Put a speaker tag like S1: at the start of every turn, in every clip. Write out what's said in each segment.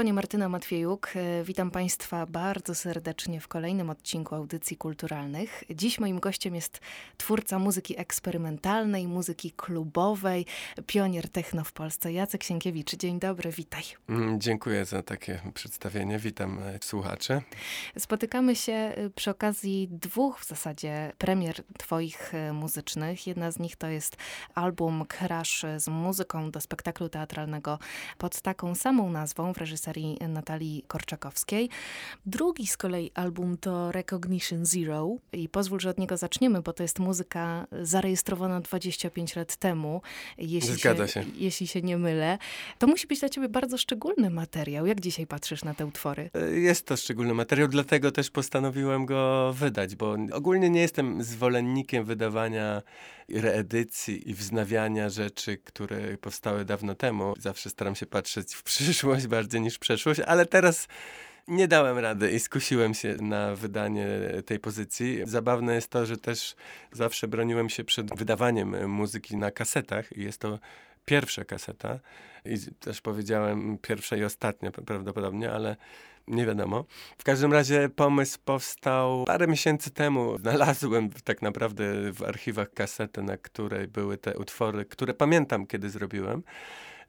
S1: Mikrofonie Martyna Matwiejuk. E, witam Państwa bardzo serdecznie w kolejnym odcinku Audycji Kulturalnych. Dziś moim gościem jest twórca muzyki eksperymentalnej, muzyki klubowej, pionier techno w Polsce, Jacek Sienkiewicz. Dzień dobry, witaj.
S2: Mm, dziękuję za takie przedstawienie. Witam e, słuchaczy.
S1: Spotykamy się e, przy okazji dwóch w zasadzie premier Twoich muzycznych. Jedna z nich to jest album Crash z muzyką do spektaklu teatralnego pod taką samą nazwą w reżyserii Natalii Korczakowskiej. Drugi z kolei album to Recognition Zero i pozwól, że od niego zaczniemy, bo to jest muzyka zarejestrowana 25 lat temu,
S2: jeśli Zgadza się, się.
S1: jeśli się nie mylę. To musi być dla ciebie bardzo szczególny materiał. Jak dzisiaj patrzysz na te utwory?
S2: E, jest to szczególny materiał, dlatego też postanowiłem go wydać, bo ogólnie nie jestem zwolennikiem wydawania reedycji i wznawiania rzeczy, które powstały dawno temu. Zawsze staram się patrzeć w przyszłość bardziej niż przeszłość, ale teraz nie dałem rady i skusiłem się na wydanie tej pozycji. Zabawne jest to, że też zawsze broniłem się przed wydawaniem muzyki na kasetach i jest to pierwsza kaseta i też powiedziałem pierwsza i ostatnia prawdopodobnie, ale nie wiadomo. W każdym razie pomysł powstał parę miesięcy temu. Znalazłem tak naprawdę w archiwach kasetę, na której były te utwory, które pamiętam, kiedy zrobiłem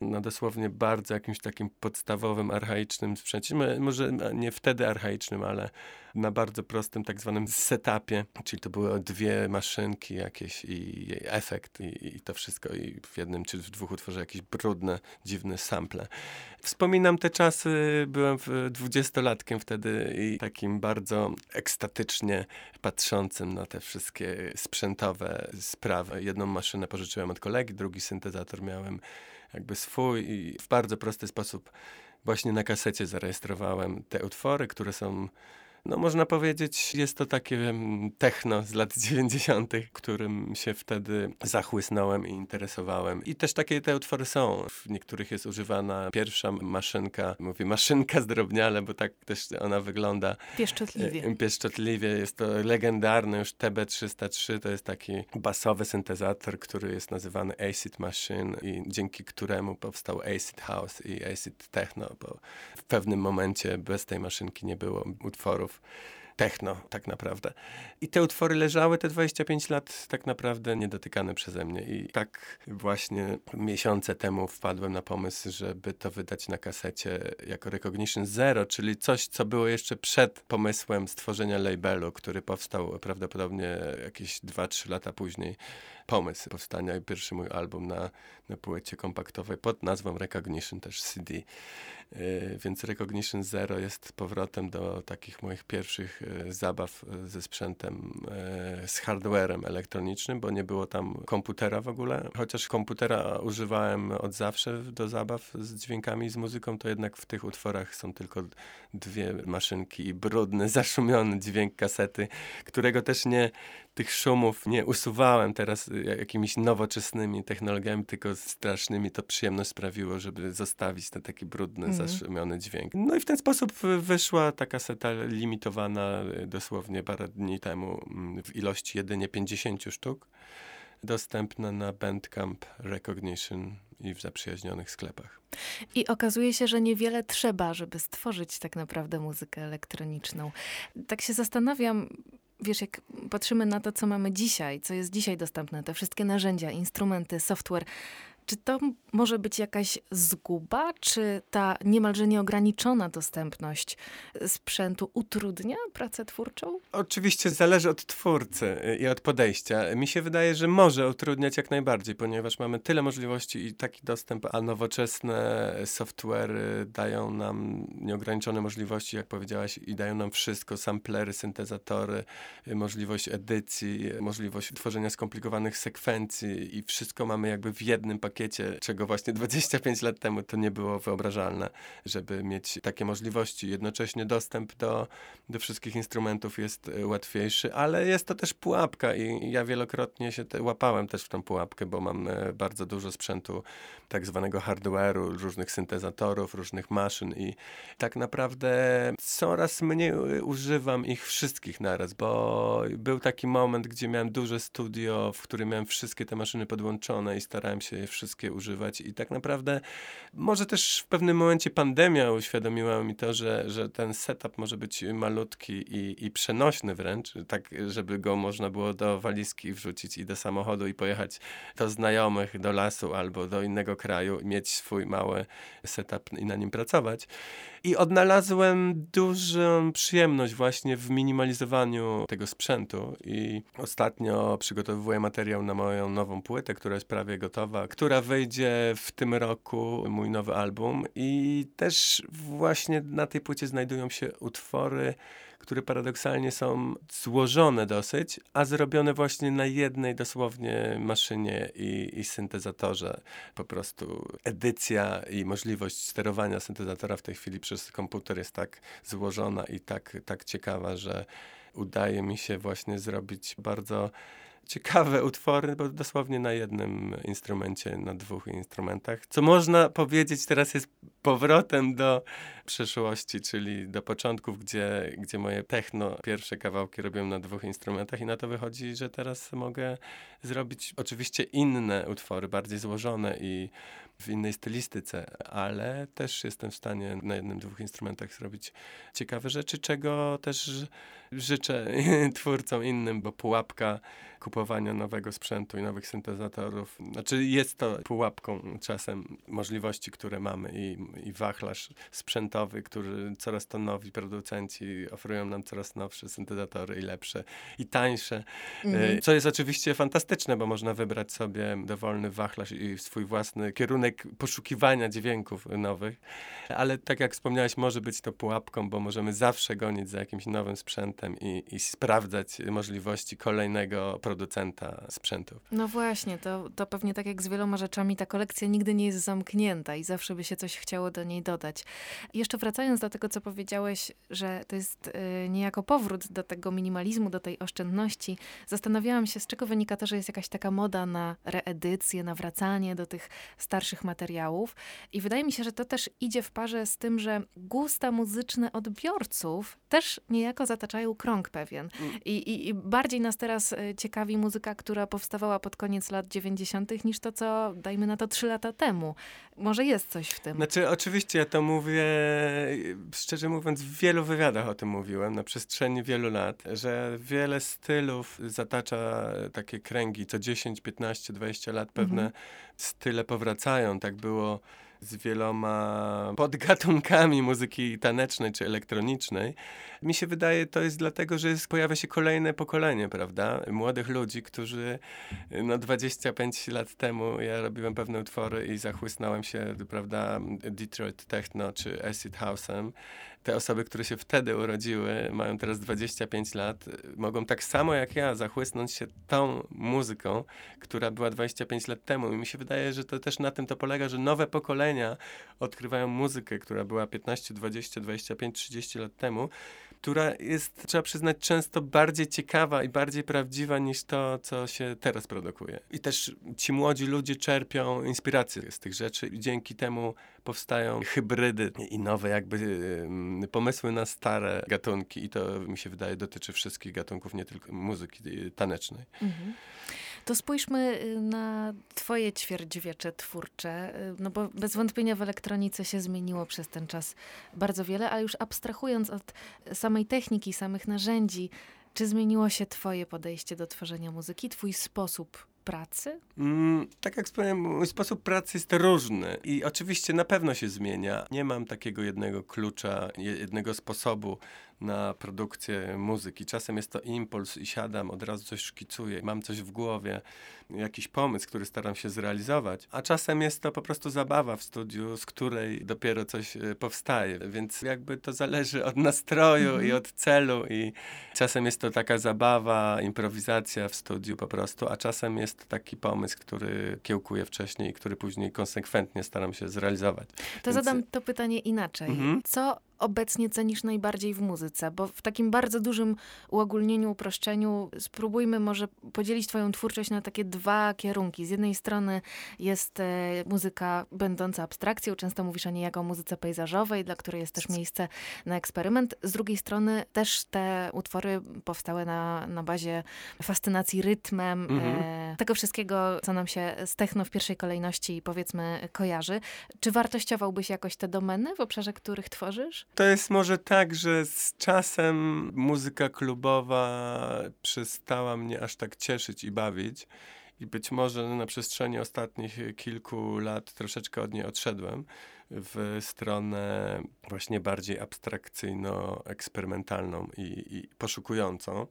S2: na dosłownie bardzo jakimś takim podstawowym, archaicznym sprzęcie. Może nie wtedy archaicznym, ale na bardzo prostym tak zwanym setupie, czyli to były dwie maszynki jakieś i efekt i, i to wszystko i w jednym czy w dwóch utworze jakieś brudne, dziwne sample. Wspominam te czasy, byłem dwudziestolatkiem wtedy i takim bardzo ekstatycznie patrzącym na te wszystkie sprzętowe sprawy. Jedną maszynę pożyczyłem od kolegi, drugi syntezator miałem jakby swój i w bardzo prosty sposób właśnie na kasecie zarejestrowałem te utwory, które są no można powiedzieć, jest to takie techno z lat 90., którym się wtedy zachłysnąłem i interesowałem. I też takie te utwory są. W niektórych jest używana pierwsza maszynka, mówię maszynka zdrobniale, bo tak też ona wygląda.
S1: Pieszczotliwie.
S2: E, pieszczotliwie. Jest to legendarny już TB303, to jest taki basowy syntezator, który jest nazywany Acid Machine i dzięki któremu powstał Acid House i Acid Techno, bo w pewnym momencie bez tej maszynki nie było utworów techno tak naprawdę. I te utwory leżały te 25 lat tak naprawdę niedotykane przeze mnie. I tak właśnie miesiące temu wpadłem na pomysł, żeby to wydać na kasecie jako Recognition Zero, czyli coś, co było jeszcze przed pomysłem stworzenia labelu, który powstał prawdopodobnie jakieś 2-3 lata później. Pomysł powstania i pierwszy mój album na, na płycie kompaktowej pod nazwą Recognition, też CD. E, więc Recognition Zero jest powrotem do takich moich pierwszych e, zabaw e, ze sprzętem, z hardwarem elektronicznym, bo nie było tam komputera w ogóle. Chociaż komputera używałem od zawsze do zabaw z dźwiękami, z muzyką, to jednak w tych utworach są tylko dwie maszynki i brudny, zaszumiony dźwięk kasety, którego też nie, tych szumów nie usuwałem teraz jakimiś nowoczesnymi technologiami, tylko strasznymi. To przyjemność sprawiło, żeby zostawić ten taki brudny, mm zaszumiony dźwięk. No i w ten sposób wyszła ta kaseta limitowana y, dosłownie parę dni temu mm, w ilości jedynie 50 sztuk, dostępna na Bandcamp Recognition i w zaprzyjaźnionych sklepach.
S1: I okazuje się, że niewiele trzeba, żeby stworzyć tak naprawdę muzykę elektroniczną. Tak się zastanawiam, wiesz, jak patrzymy na to, co mamy dzisiaj, co jest dzisiaj dostępne, te wszystkie narzędzia, instrumenty, software, czy to może być jakaś zguba? Czy ta niemalże nieograniczona dostępność sprzętu utrudnia pracę twórczą?
S2: Oczywiście zależy od twórcy i od podejścia. Mi się wydaje, że może utrudniać jak najbardziej, ponieważ mamy tyle możliwości i taki dostęp, a nowoczesne software dają nam nieograniczone możliwości, jak powiedziałaś, i dają nam wszystko, samplery, syntezatory, możliwość edycji, możliwość tworzenia skomplikowanych sekwencji i wszystko mamy jakby w jednym pakiecie pakiecie, czego właśnie 25 lat temu to nie było wyobrażalne, żeby mieć takie możliwości. Jednocześnie dostęp do, do wszystkich instrumentów jest e, łatwiejszy, ale jest to też pułapka i ja wielokrotnie się te, łapałem też w tą pułapkę, bo mam e, bardzo dużo sprzętu tak zwanego hardware'u, różnych syntezatorów, różnych maszyn i tak naprawdę coraz mniej używam ich wszystkich naraz, bo był taki moment, gdzie miałem duże studio, w którym miałem wszystkie te maszyny podłączone i starałem się je wszystkie używać i tak naprawdę może też w pewnym momencie pandemia uświadomiła mi to, że, że ten setup może być malutki i, i przenośny wręcz, tak żeby go można było do walizki wrzucić i do samochodu i pojechać do znajomych, do lasu albo do innego kraju, mieć swój mały setup i na nim pracować. I odnalazłem dużą przyjemność właśnie w minimalizowaniu tego sprzętu i ostatnio przygotowuję materiał na moją nową płytę, która jest prawie gotowa, która wyjdzie w tym roku, mój nowy album i też właśnie na tej płycie znajdują się utwory, które paradoksalnie są złożone dosyć, a zrobione właśnie na jednej dosłownie maszynie i, i syntezatorze. Po prostu edycja i możliwość sterowania syntezatora w tej chwili przez komputer jest tak złożona i tak, tak ciekawa, że udaje mi się właśnie zrobić bardzo ciekawe utwory, bo dosłownie na jednym instrumencie, na dwóch instrumentach. Co można powiedzieć teraz jest powrotem do przeszłości, czyli do początków, gdzie, gdzie moje techno pierwsze kawałki robiłem na dwóch instrumentach i na to wychodzi, że teraz mogę zrobić oczywiście inne utwory, bardziej złożone i w innej stylistyce, ale też jestem w stanie na jednym, dwóch instrumentach zrobić ciekawe rzeczy, czego też życzę twórcom innym, bo pułapka kupowania nowego sprzętu i nowych syntezatorów, znaczy jest to pułapką czasem możliwości, które mamy i, i wachlarz sprzętowy, który coraz to nowi producenci oferują nam coraz nowsze syntezatory i lepsze i tańsze, mhm. co jest oczywiście fantastyczne, bo można wybrać sobie dowolny wachlarz i swój własny kierunek poszukiwania dźwięków nowych, ale tak jak wspomniałeś, może być to pułapką, bo możemy zawsze gonić za jakimś nowym sprzętem i, i sprawdzać możliwości kolejnego producenta sprzętów.
S1: No właśnie, to, to pewnie tak jak z wieloma rzeczami, ta kolekcja nigdy nie jest zamknięta i zawsze by się coś chciało do niej dodać. Jeszcze wracając do tego, co powiedziałeś, że to jest y, niejako powrót do tego minimalizmu, do tej oszczędności, zastanawiałam się, z czego wynika to, że jest jakaś taka moda na reedycję, na wracanie do tych starszych materiałów. I wydaje mi się, że to też idzie w parze z tym, że gusta muzyczne odbiorców też niejako zataczają krąg pewien. Mm. I, i, I, bardziej nas teraz y, ciekawi muzyka, która powstawała pod koniec lat 90., niż to, co dajmy na to trzy lata temu. Może jest coś w tym.
S2: Znaczy, oczywiście ja to mówię, szczerze mówiąc, w wielu wywiadach o tym mówiłem na przestrzeni wielu lat, że wiele stylów zatacza takie kręgi, co 10, 15, 20 lat pewne mhm. style powracają. Tak było z wieloma podgatunkami muzyki tanecznej czy elektronicznej. Mi się wydaje, to jest dlatego, że jest, pojawia się kolejne pokolenie, prawda? Młodych ludzi, którzy no 25 lat temu ja robiłem pewne utwory i zachłysnąłem się, prawda, Detroit Techno czy Acid House'em te osoby, które się wtedy urodziły, mają teraz 25 lat, mogą tak samo jak ja zachłysnąć się tą muzyką, która była 25 lat temu. I mi się wydaje, że to też na tym to polega, że nowe pokolenia odkrywają muzykę, która była 15, 20, 25, 30 lat temu która jest, trzeba przyznać, często bardziej ciekawa i bardziej prawdziwa niż to, co się teraz produkuje. I też ci młodzi ludzie czerpią inspirację z tych rzeczy i dzięki temu powstają hybrydy i nowe jakby pomysły na stare gatunki i to mi się wydaje dotyczy wszystkich gatunków, nie tylko muzyki tanecznej. Mhm.
S1: To spójrzmy y, na twoje ćwierćwiecze twórcze, y, no bo bez wątpienia w elektronice się zmieniło przez ten czas bardzo wiele, ale już abstrahując od samej techniki, samych narzędzi, czy zmieniło się twoje podejście do tworzenia muzyki, twój sposób pracy?
S2: Mm, tak jak wspomniałem, mój sposób pracy jest różny i oczywiście na pewno się zmienia. Nie mam takiego jednego klucza, jednego sposobu na produkcję muzyki. Czasem jest to impuls i siadam, od razu coś szkicuję, mam coś w głowie, jakiś pomysł, który staram się zrealizować, a czasem jest to po prostu zabawa w studiu, z której dopiero coś e, powstaje, więc jakby to zależy od nastroju i od celu i czasem jest to taka zabawa, improwizacja w studiu po prostu, a czasem jest taki pomysł, który kiełkuję wcześniej i który później konsekwentnie staram się zrealizować. To
S1: Więc... zadam to pytanie inaczej. Mhm. Co obecnie cenisz najbardziej w muzyce? Bo w takim bardzo dużym uogólnieniu, uproszczeniu spróbujmy może podzielić twoją twórczość na takie dwa kierunki. Z jednej strony jest e, muzyka będąca abstrakcją, często mówisz o niej jako o muzyce pejzażowej, dla której jest też miejsce na eksperyment. Z drugiej strony też te utwory powstałe na, na bazie fascynacji rytmem, mhm. e, tego wszystkiego, co nam się z techno w pierwszej kolejności powiedzmy kojarzy. Czy wartościowałbyś jakoś te domeny w obszarze, których tworzysz?
S2: To jest może tak, że z czasem muzyka klubowa przestała mnie aż tak cieszyć i bawić. I być może na przestrzeni ostatnich kilku lat troszeczkę od niej odszedłem w stronę właśnie bardziej abstrakcyjno-eksperymentalną i, i poszukującą.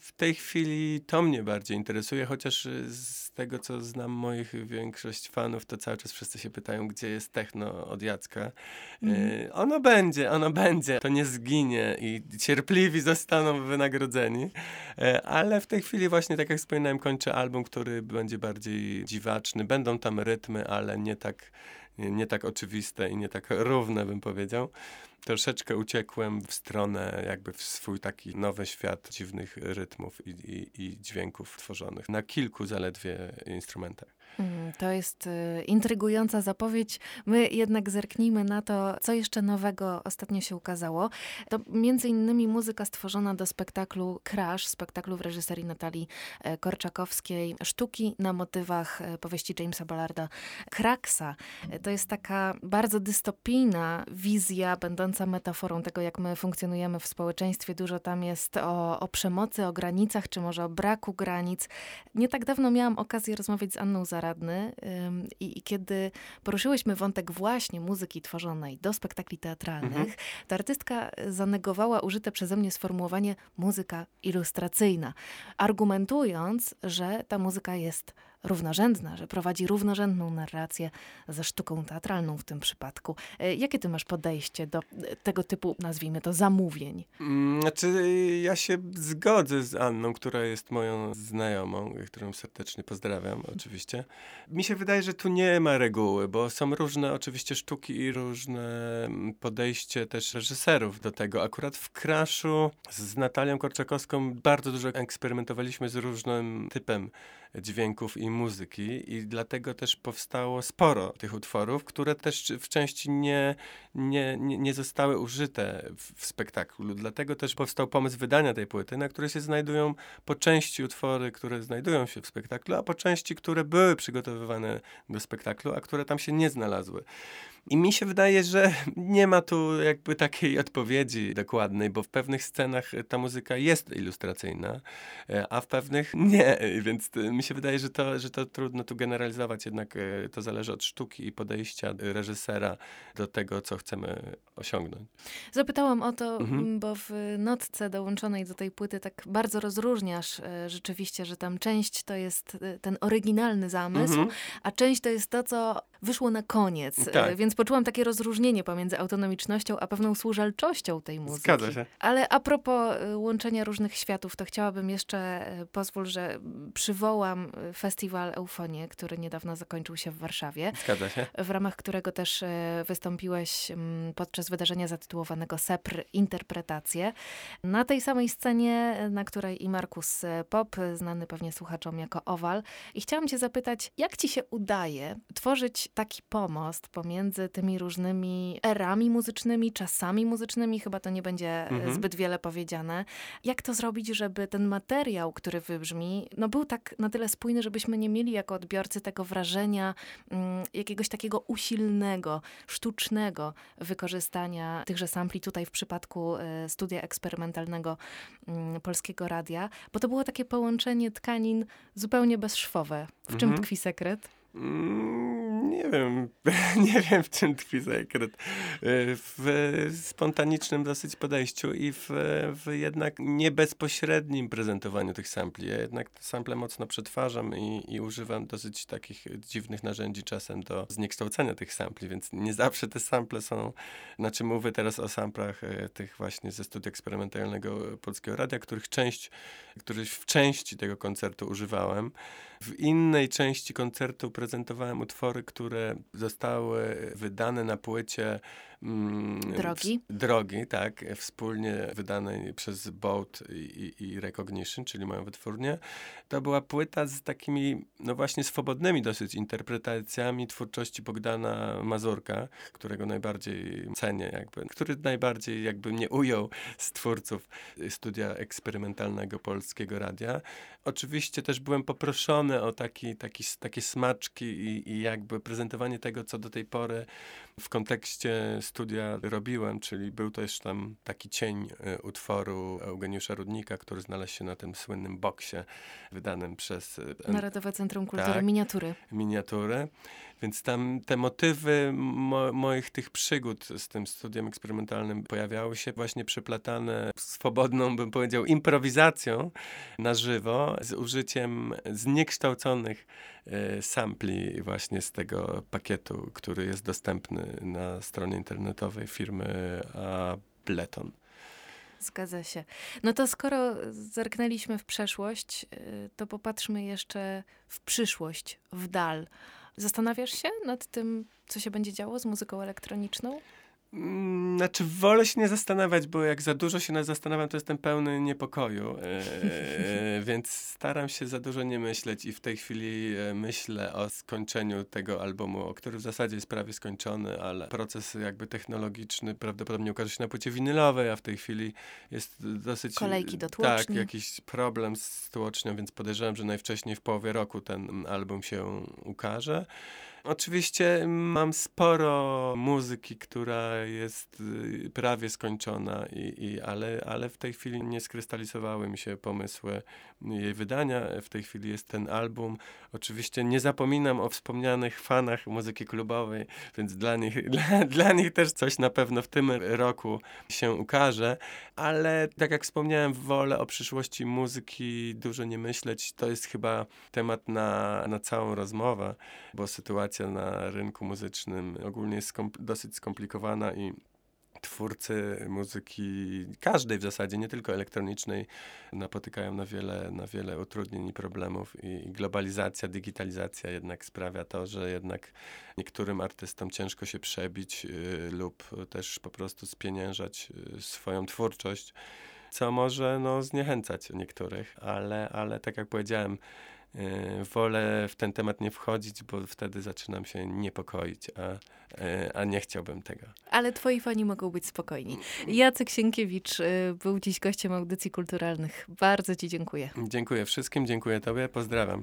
S2: W tej chwili to mnie bardziej interesuje, chociaż z tego, co znam moich większość fanów, to cały czas wszyscy się pytają, gdzie jest techno od Jacka. Mm. ono będzie, ono będzie. To nie zginie i cierpliwi zostaną wynagrodzeni. E, ale w tej chwili właśnie, tak jak wspominałem, kończę album, który będzie bardziej dziwaczny. Będą tam rytmy, ale nie tak nie tak oczywiste i nie tak równe, bym powiedział. Troszeczkę uciekłem w stronę, jakby w swój taki nowy świat dziwnych rytmów i, i, i dźwięków tworzonych na kilku zaledwie instrumentach.
S1: Mm, to jest y, intrygująca zapowiedź. My jednak zerknijmy na to, co jeszcze nowego ostatnio się ukazało. To między innymi muzyka stworzona do spektaklu Crash, spektaklu w reżyserii Natalii e, Korczakowskiej, sztuki na motywach e, powieści Jamesa Ballarda Kraksa. E, to jest taka bardzo dystopijna wizja, będąca metaforą tego, jak my funkcjonujemy w społeczeństwie. Dużo tam jest o, o przemocy, o granicach, czy może o braku granic. Nie tak dawno miałam okazję rozmawiać z Anną Zara zaradny i, i kiedy poruszyłyśmy wątek właśnie muzyki tworzonej do spektakli teatralnych, mhm. to artystka zanegowała użyte przeze mnie sformułowanie muzyka ilustracyjna, argumentując, że ta muzyka jest równorzędna, że prowadzi równorzędną narrację ze sztuką teatralną w tym przypadku. E, jakie ty masz podejście do e, tego typu, nazwijmy to, zamówień?
S2: Mm, znaczy, ja się zgodzę z Anną, która jest moją znajomą, którą serdecznie pozdrawiam oczywiście. Mi się wydaje, że tu nie ma reguły, bo są różne oczywiście sztuki i różne mm, podejście też reżyserów do tego. Akurat w Crashu z Natalią Korczakowską bardzo dużo eksperymentowaliśmy z różnym typem dźwięków i muzyki i dlatego też powstało sporo tych utworów, które też w części nie, nie, nie, zostały użyte w, w spektaklu. Dlatego też powstał pomysł wydania tej płyty, na której się znajdują po części utwory, które znajdują się w spektaklu, a po części, które były przygotowywane do spektaklu, a które tam się nie znalazły. I mi się wydaje, że nie ma tu jakby takiej odpowiedzi dokładnej, bo w pewnych scenach ta muzyka jest ilustracyjna, e, a w pewnych nie. Więc mi się wydaje, że to, że to trudno tu generalizować, jednak e, to zależy od sztuki i podejścia reżysera do tego, co chcemy osiągnąć.
S1: Zapytałam o to, mhm. bo w notce dołączonej do tej płyty tak bardzo rozróżniasz e, rzeczywiście, że tam część to jest ten oryginalny zamysł, mhm. a część to jest to, co wyszło na koniec. Tak. Więc poczułam takie rozróżnienie pomiędzy autonomicznością a pewną służalczością tej muzyki.
S2: Zgadza się.
S1: Ale a propos y, łączenia różnych światów, to chciałabym jeszcze, y, pozwól, że przywołam festiwal Eufonie, który niedawno zakończył się w Warszawie.
S2: Zgadza się.
S1: W ramach którego też wystąpiłeś mm, podczas wydarzenia zatytułowanego SEPR Interpretacje. Na tej samej scenie, na której i Markus Pop, znany pewnie słuchaczom jako Owal. I chciałam cię zapytać, jak ci się udaje tworzyć taki pomost pomiędzy tymi różnymi erami muzycznymi, czasami muzycznymi, chyba to nie będzie e, mhm. zbyt wiele powiedziane. Jak to zrobić, żeby ten materiał, który wybrzmi, no był tak na tyle spójny, żebyśmy nie mieli jako odbiorcy tego wrażenia mm, jakiegoś takiego usilnego, sztucznego wykorzystania tychże sampli tutaj w przypadku y, studia eksperymentalnego y, Polskiego Radia, bo to było takie połączenie tkanin zupełnie bezszwowe. W czym mhm. tkwi sekret? Mm
S2: Nie wiem, nie wiem w czym tkwi sekret. W spontanicznym dosyć podejściu i w, w jednak nie bezpośrednim prezentowaniu tych sampli. Ja jednak sample mocno przetwarzam i, i używam dosyć takich dziwnych narzędzi czasem do zniekształcenia tych sampli, więc nie zawsze te sample są, znaczy mówię teraz o samplach e, tych właśnie ze studia eksperymentalnego Polskiego Radia, których część, których w części tego koncertu używałem. W innej części koncertu prezentowałem utwory, które zostały wydane na płycie
S1: mm, Drogi.
S2: W, drogi, tak, wspólnie wydanej przez Boat i, i, Recognition, czyli moją wytwórnię. To była płyta z takimi, no właśnie swobodnymi dosyć interpretacjami twórczości Bogdana Mazurka, którego najbardziej cenię jakby, który najbardziej jakby mnie ujął z twórców studia eksperymentalnego Polskiego Radia. Oczywiście też byłem poproszony o taki, taki, takie smaczki i, i jakby prezentowanie tego, co do tej pory w kontekście studia robiłem, czyli był też tam taki cień e, utworu Eugeniusza Rudnika, który znalazł się na tym słynnym boksie wydanym przez...
S1: E, Narodowe Centrum Kultury, tak, miniatury.
S2: Miniatury. Więc tam te motywy mo moich tych przygód z tym studiem eksperymentalnym pojawiały się właśnie przeplatane swobodną, bym powiedział, improwizacją na żywo z użyciem zniekształconych sampli właśnie z tego pakietu, który jest dostępny na stronie internetowej firmy Ableton.
S1: Zgadza się. No to skoro zerknęliśmy w przeszłość, e, to popatrzmy jeszcze w przyszłość, w dal. Zastanawiasz się nad tym, co się będzie działo z muzyką elektroniczną?
S2: Mm, znaczy, wolę się nie zastanawiać, bo jak za dużo się zastanawiam, to jestem pełny niepokoju, e, więc staram się za dużo nie myśleć i w tej chwili e, myślę o skończeniu tego albumu, który w zasadzie jest prawie skończony, ale proces jakby technologiczny prawdopodobnie ukaże się na płycie winylowej, a w tej chwili jest dosyć...
S1: Kolejki do tłoczni.
S2: Tak, jakiś problem z tłocznią, więc podejrzewam, że najwcześniej w połowie roku ten album się ukaże. Oczywiście mam sporo muzyki, która jest y, prawie skończona, i, i, ale, ale w tej chwili nie skrystalizowały mi się pomysły jej wydania. W tej chwili jest ten album. Oczywiście nie zapominam o wspomnianych fanach muzyki klubowej, więc dla nich, dla, dla nich też coś na pewno w tym roku się ukaże, ale tak jak wspomniałem, wolę o przyszłości muzyki dużo nie myśleć. To jest chyba temat na, na całą rozmowę, bo sytuacja na rynku muzycznym ogólnie jest dosyć skomplikowana i twórcy muzyki, każdej w zasadzie, nie tylko elektronicznej, napotykają na wiele, na wiele utrudnień i problemów i globalizacja, digitalizacja jednak sprawia to, że jednak niektórym artystom ciężko się przebić y, lub też po prostu spieniężać y, swoją twórczość, co może no, zniechęcać niektórych, ale, ale tak jak powiedziałem, wolę w ten temat nie wchodzić, bo wtedy zaczynam się niepokoić, a, e, a nie chciałbym tego.
S1: Ale twoi fani mogą być spokojni. Jacek Sienkiewicz e, był dziś gościem audycji kulturalnych. Bardzo ci dziękuję.
S2: Dziękuję wszystkim, dziękuję tobie, pozdrawiam.